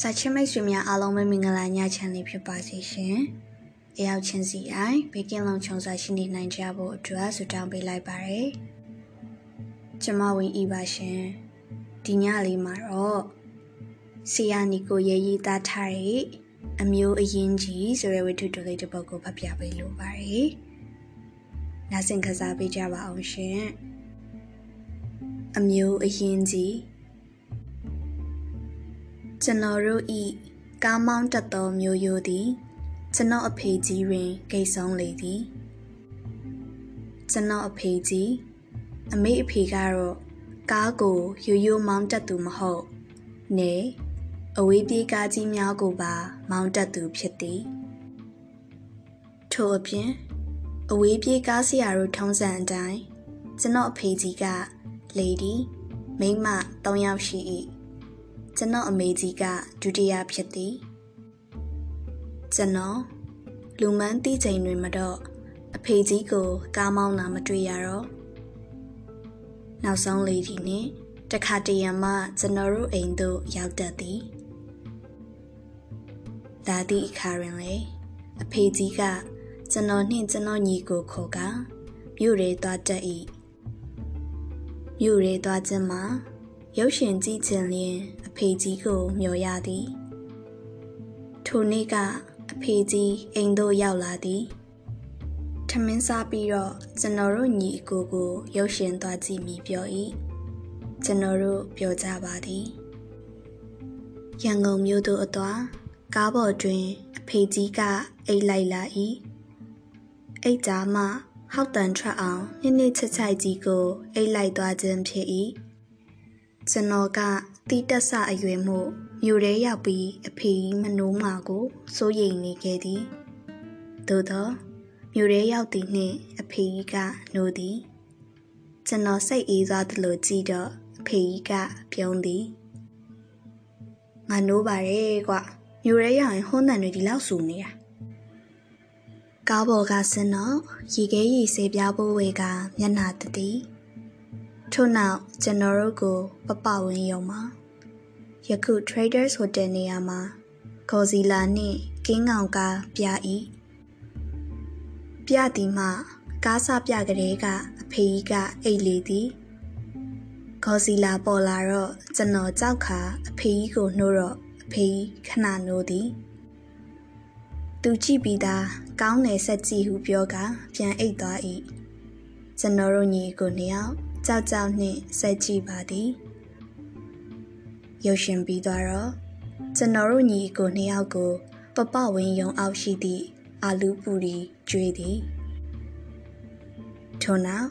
စာချင်းမိတ်ဆွေများအားလုံးပဲမင်္ဂလာညချမ်းလေးဖြစ်ပါစေရှင်။အရောက်ချင်းစီအိုင်ဘေကင်းလုံးခြုံစွာရှိနေနိုင်ကြဖို့အတွက်ဆုတောင်းပေးလိုက်ပါရယ်။ကျမဝင်းဤပါရှင်။ဒီညလေးမှာတော့ဆီယာနီကိုရေးရေးသားထားတဲ့အမျိုးအရင်ကြီးဆိုတဲ့ဝတ္ထုတိုလေးတစ်ပုဒ်ကိုဖတ်ပြပေးလိုပါရယ်။နားဆင်ခစားပေးကြပါအောင်ရှင်။အမျိုးအရင်ကြီး ကျွန်တော်တို့ဤကားမောင်းတတ်သောမျိုးရိုးသည်ကျွန်တော်အဖေကြီးတွင်ဂိတ်ဆုံးလေသည်ကျွန်တော်အဖေကြီးအမေအဖေကတော့ကားကိုရိုးရိုးမောင်းတတ်သူမဟုတ်နေအဝေးပြေးကားကြီးများကိုပါမောင်းတတ်သူဖြစ်သည်ထို့အပြင်အဝေးပြေးကားဆရာတို့ထုံးစံအတိုင်းကျွန်တော်အဖေကြီးကလေဒီမိမ၃ယောက်ရှိ၏ ကျွန်တော်အမေကြီးကဒုတိယဖြစ်သည်ကျွန်တော်လူမန်းတီးချိန်တွင်မတော့အဖေကြီးကိုကားမောင်းတာမတွေ့ရတော့နောက်ဆုံးလေးဒီနဲ့တခါတရံမှကျွန်တော်တို့အိမ်သို့ရောက်တတ်သည်ဒါသည့်အခါတွင်လေအဖေကြီးကကျွန်တော်နှင့်ကျွန်တော်ညီကိုခေါ်ကမြို့ရဲသွားတတ်၏မြို့ရဲသွားခြင်းမှာ ရုပ်ရှင်ကြည့်ခြင်းလျင်အဖေကြီးကိုမျှော်ရသည်ထိုနေ့ကအဖေကြီးအိမ်သို့ရောက်လာသည်ထမင်းစားပြီးတော့ကျွန်တော်တို့ညီအကိုကိုရုပ်ရှင်သွားကြည့်မိပြော၏ကျွန်တော်တို့ပြောကြပါသည်ရန်ကုန်မြို့သို့အသွားကားပေါ်တွင်အဖေကြီးကအိတ်လိုက်လာ၏အိတ်ကြားမှဟောက်တန်ထွက်အောင်နှစ်နှစ်ချက်ချိုက်ကြီးကိုအိတ်လိုက်သွားခြင်းဖြစ်၏ ကျွန်တော်ကတီးတက်ဆအရွယ်မှုမြို့ထဲရောက်ပြီးအဖေမနှိုးမှာကိုစိုးရိမ်နေခဲ့သည်သို့သောမြို့ထဲရောက်သည်နှင့်အဖေကြီးကနှိုးသည်ကျွန်တော်စိတ်အေးသွားသလိုကြည့်တော့အဖေကြီးကပြုံးသည်ငါနှိုးပါရဲ့ကွမြို့ထဲရောက်ရင်ဟွန်းတန်တွေဒီလောက်ဆူနေတာကားပေါ်ကဆင်းတော့ရေခဲရေဆေးပြားဖို့ဝေကမျက်နာတည် ထို့နောက်ကျွန်တော်တို့ကို ပပဝင်းရုံမှာယခု Traders Hotel နေရာမှာကော်စီလာနှင့်ကင်းကောင်ကားပြ၏ပြသည်မှကားစပြကလေးကအဖေကြီးကအိတ်လေသည်ကော်စီလာပေါ်လာတော့ကျွန်တော်ကြောက်ခါအဖေကြီးကိုနှိုးတော့အဖေကြီးခဏနှိုးသည်သူကြည့်ပြီးသားကောင်းတယ်ဆက်ကြည့်ဟုပြောကပြန်အိတ်သွား၏ကျွန်တော်တို့ညီကိုနှစ်ယောက် ကြောက်ကြောက်နှင့်ဆက်ကြည့်ပါသည်ရုပ်ရှင်ပြီးသွားတော့ကျွန်တော်တို့ညီကိုနှစ်ယောက်ကို ပပဝင်းယုံအောက်ရှိသည့်အာလူပူရီကျွေးသည်ထို့နောက်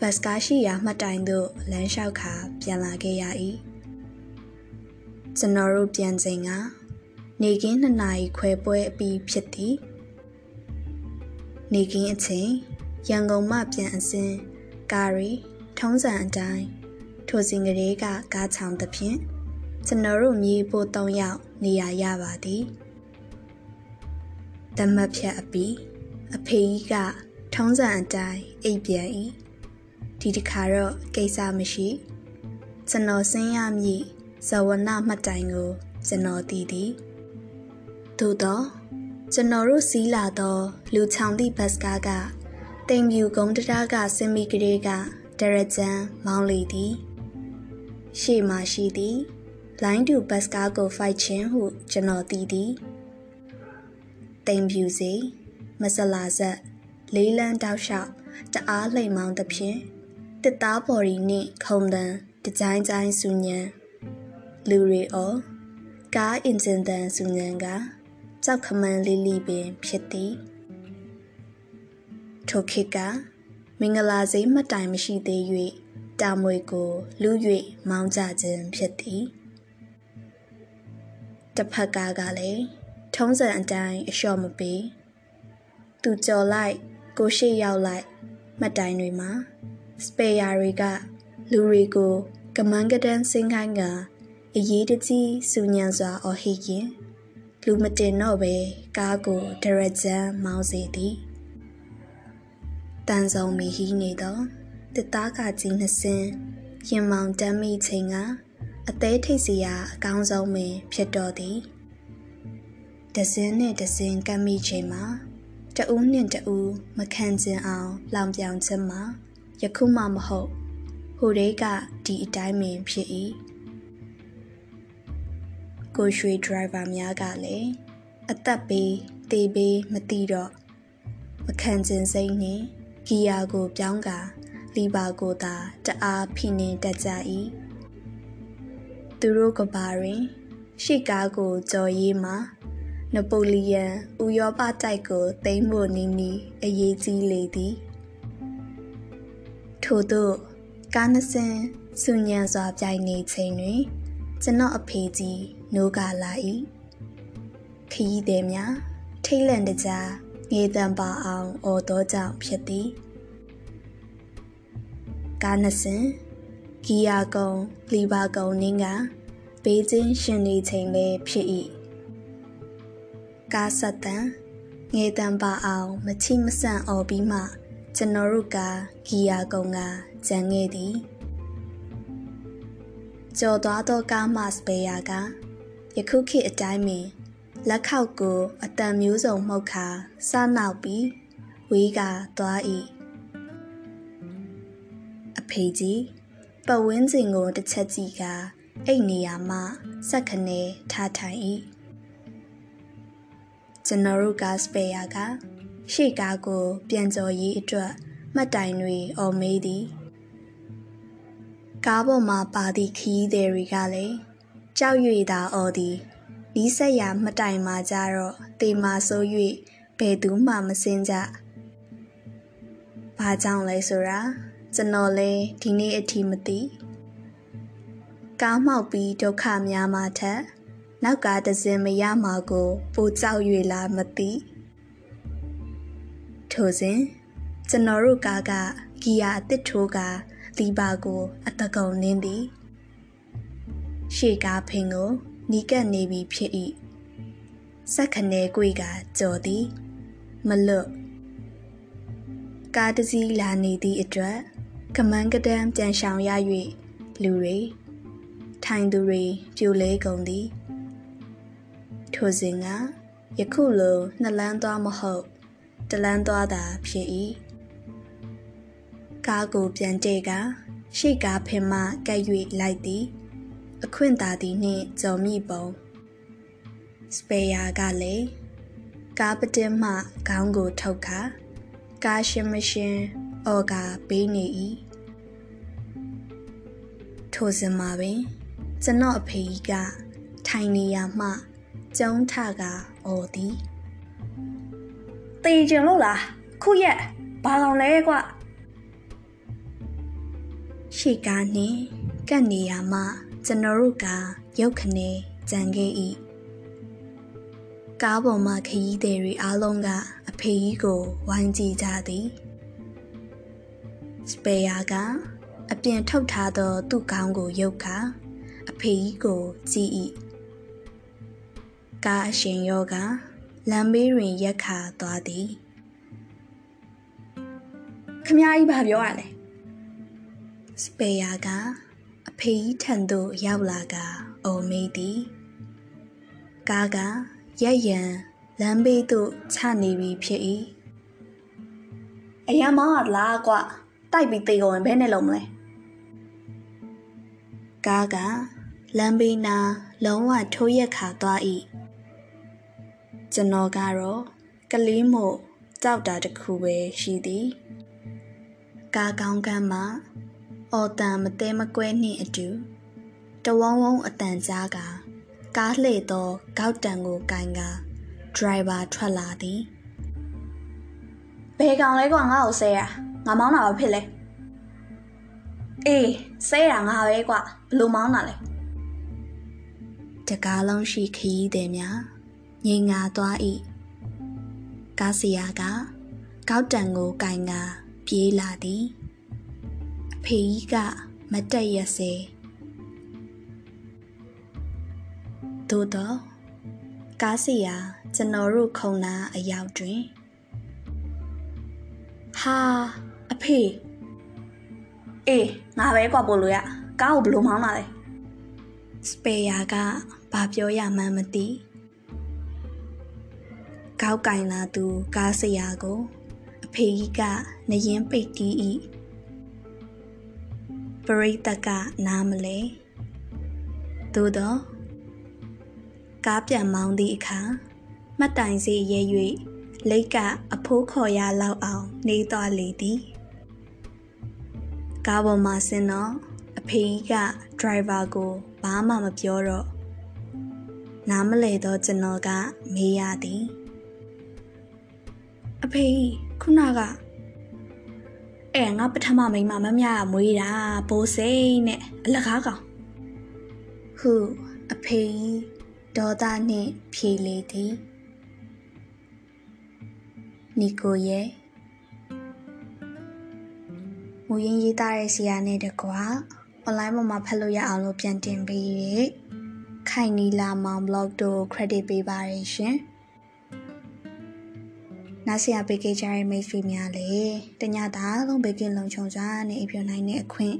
ဘတ်စကားရှိရာမှတ်တိုင်သို့လမ်းလျှောက်ခါပြန်လာခဲ့ရ၏ကျွန်တော်တို့ပြန်ချိန်ကနေကင်းနှစ်နာရီခွဲပွဲအပြီးဖြစ်သည်နေကင်းအချိန်ရန်ကုန်မှပြန်အစင်းကာရီ ထုံးစံအတိုင်းထိုစဉ်ကလေးကကားချောင်သဖြင့်ကျွန်တော်တို့မြေပိုး၃ယောက်နေရာရပါသည်တမတ်ဖြတ်အပီအဖေကြီးကထုံးစံအတိုင်းအိပ်ပြန်၏ဒီတစ်ခါတော့ကိစ္စမရှိကျွန်တော်စင်းရမည်ဇဝနမှတ်တိုင်ကိုကျွန်တော်တည်သည်သို့တော့ကျွန်တော်တို့စီးလာသော လူချောင်သည့်ဘတ်စကားကတိမ်ပြူကုန်းတရားကစင်မီကလေးက ဒရကြံမောင်းလေသည်ရှေ့မှရှိသည်လိုင်းတူဘတ်စကားကိုဖိုက်ခြင်းဟုကျွန်တော်သိသည်တိမ်ပြူစီမဆလာဆက်လေးလန်းတောက်လျှောက်တအားလှိမ်မောင်းသဖြင့်တစ်သားပေါ်ရီနှင့်ခုံတန်တကြိုင်းကြိုင်းဆူညံလူရီအောကားအင်ဂျင်တန်ဆူညံကကြောက်ခမန်းလေးလီပင်ဖြစ်သည်ထိုခေတ်က မင်္ဂလာစိမ်းမှတ်တိုင်မရှိသေး၍တာမွေကိုလူ၍မောင်းကြခြင်းဖြစ်သည်တစ်ဖက်ကားကလည်းထုံးစံအတိုင်းအလျှော့မပေးသူကြော်လိုက်ကိုရှိရောက်လိုက်မှတ်တိုင်တွေမှာစပယ်ယာတွေကလူတွေကိုကမန်းကတန်းစင်းခိုင်းကအရေးတကြီးစူညံစွာအော်ဟစ်ရင်လူမတင်တော့ပဲကားကိုဒရဂျန်မောင်းစေသည် တန်စုံမီဟီးနေသောတစ်သားကကြီးနှစ်စင်းရင်မောင်တမ်းမိချိန်ကအသေးထိတ်စရာအကောင်းဆုံးပင်ဖြစ်တော်သည်ဒဇင်းနှင့်ဒဇင်းကမ်းမိချိန်မှာတဦးနှင့်တဦးမခံကျင်အောင်လောင်ပြောင်ခြင်းမှာယခုမှမဟုတ်ဟိုတွေကဒီအတိုင်းပင်ဖြစ်၏ကိုရွှေဒရိုင်ဘာများကလည်းအသက်ပေးတေးပေးမသိတော့မခံကျင်စိတ်နှင့် ဂီယာကိုပြောင်းကာလီပါကိုသာတအားဖိနေတတ်ကြ၏သူတို့ကဘာတွင် ရှေ့ကားကိုကြော်ရေးမှာနပိုလီယန်ဥရောပတိုက်ကိုသိမ်းဖို့နီးနီးအရေးကြီးလေသည်ထို့သို့ကားနစင်ဆူညံစွာပြိုင်နေချိန်တွင် ကျွန်တော်အဖေကြီးနိုးကလာ၏ခရီးသည်များထိတ်လန့်တကြား ငေတံပါအောင်အော်တော်ကြောင့်ဖြစ်သည်ကားနစင်ဂီယာကုံလီဘာကုံနင်းကဘေးချင်းရှင်နေချိန်ပဲဖြစ်၏ကားဆက်တန်ငေတံပါအောင်မချိမဆန့်အော်ပြီးမှကျွန်တော်တို့ကဂီယာကုံကကြံခဲ့သည်ကြော်သွားသောကားမစပေယာကယခုခေတ်အတိုင်းပင် လက်ခောက်ကိုအတန်မျိုးစုံမှုတ်ခါစနောက်ပြီးဝေးကသွား၏အဖေကြီးပတ်ဝန်းကျင်ကိုတစ်ချက်ကြည့်ကအိတ်နေရာမှစက်ခနဲထားထိုင်၏ကျွန်တော်တို့ကစပေယာကရှေ့ကားကို ပြန်ကြော်ရေးအတွက်မှတ်တိုင်တွေအော်မေးသည်ကားပေါ်မှာပါသည့်ခီးသည်တွေကလည်းကြောက်ရွေတာအော်သည် နီးစက်ရာမှတ်တိုင်မှာကြတော့တေမာဆိုး၍ဘယ်သူမှမစင်းကြဘာကြောင့်လဲဆိုတာကျွန်တော်လည်းဒီနေ့အထိမသိကားမှောက်ပြီးဒုက္ခများမှထက်နောက်ကတစင်မရမှာကိုပိုကြောက်၍လားမသိထိုစဉ်ကျွန်တော်တို့ကားကဂီယာအစ်စ်ထိုးကလီပါကို အတကုံနင်းသည်ရှေကားဖင်ကို နီးကပ်နေပြီဖြစ်၏စက်ခနဲကွေကကြော်သည်မလွတ်ကားတစည်းလာနေသည့်အတွက်ကမန်းကဒန်းပြန်ရှောင်ရ၍လူတွေထိုင်သူတွေပြိုလဲကုန်သည်ထိုစဉ်ကယခုလိုနှစ်လန်းသွားမဟုတ်တလန်းသွားတာဖြစ်၏ကားကိုပြန်ကြည့်ကရှေ့ကားဖင်မှကပ်၍လိုက်သည် အခွင့်သာသည်နှင့်ကြော်မိပုံစပေယာကလည်းကားပတင်းမှခေါင်းကိုထုတ်ခါကားရှင်မရှင်အော်ကပေးနေ၏ထိုစမှာပင်ကျွန်တော်အဖေကြီးကထိုင်နေရမှကျုံထကအော်သည်တေးကျင်လို့လားခုရက်ဘာကောင်လဲကွရှေကားနှင့်ကတ်နေရမှ ကျွန်တော်တို့ကရုတ်ခနဲကြံခဲ့၏ကားပေါ်မှာခရီးသည်တွေအားလုံးကအဖေကြီးကိုဝိုင်းကြည့်ကြသည်စပေယာကအပြင်ထုတ်ထားသော သူ့ခေါင်းကိုရုပ်ခါအဖေကြီးကိုကြည့်၏ကားအရှင်ယောကလမ်းဘေးတွင်ရက်ခါသွားသည်ခမကြီးဘာပြောရလဲစပေယာကအ ဖေကြီးထံသို့ရောက်လာကအော်မေးသည်ကားကရက်ရန်လမ်းဘေးသို့ချနေပြီဖြစ်၏အရမောင်းကလားကွတိုက်ပြီးတေကုန်ရင်ဘယ်နဲ့လုံးမလဲကားကလမ်းဘေးနာလုံးဝထိုးရက်ခါသွား၏ကျွန်တော်ကတော့ကလေးမို့ကြောက်တာတခုပဲရှိသည်ကားကောင်းကမ်းမှာ အော်တန်မတဲမကွဲနှင့်အတူတဝုံဝုံအတန်ကြားကကားလှည့်သောကောက်တံကိုကင်ကဒရိုင်ဘာထွက်လာသည်ဘယ်ကောင်လဲကွာငါ့ကိုဆဲရငါမောင်းတာဘာဖြစ်လဲအေးဆဲရငါပဲကွာဘလို့မောင်းတာလဲတကားလုံးရှိခရီးသည်များငိမ်ငါသွား၏ကားစီယာကကောက်တံကိုကင်ကပြေးလာသည်အ ဖေကြီးကမတက်ရစေသို့တော့ကားစီယာကျွန်တော်တို့ခုံနာအရောက်တွင် ဟာအဖေအေးငါပဲကွာပို့လို့ရကားကိုဘလို့မောင်းလာလဲစပယ်ယာကဘာပြောရမှန်းမသိကောက်ကင်လာသူ ကားဆရာကို အဖေကြီးကနရင်ပိတ်တီးဤ ပရိသတ်ကနားမလဲသို့တော့ကားပြန်မောင်းသည့်အခါမှတ်တိုင်စီရဲ၍လိတ်ကအဖိုးခေါ်ရလောက်အောင်နေသွားလေသည်ကားပေါ်မှာဆင်းတော့အဖေကြီးကဒရိုင်ဘာကိုဘာမှမပြောတော့နားမလဲတော့ကျွန်တော်ကမေးရသည်အဖေခုနက အဲငါပထမမိန်းမမမရမွေးတာဘိုးစိမ့်နဲ့အလကားကောင်ဟုအဖေဒေါသနှင့်ဖြေလေသည်နီကိုရဲ့မူရင်းရေးသားတဲ့ဆရာနဲ့တကွာ online ပေါ်မှာဖတ်လို့ရအောင်လို့ပြန်တင်ပေးရခိုင်နီလာမောင် blog တို့ credit ပေးပါရရှင် နားဆရာပေးခဲ့ကြတဲ့မိတ်ဆွေများလည်းတညတာလုံးဘေကင်းလုံခြုံစွာနဲ့အပြည့်နိုင်တဲ့အခွင့်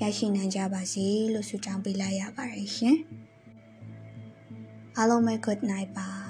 ရရှိနိုင်ကြပါစေလို့ဆုတောင်းပေးလိုက်ရပါတယ်ရှင်အားလုံးပဲ good night ပါ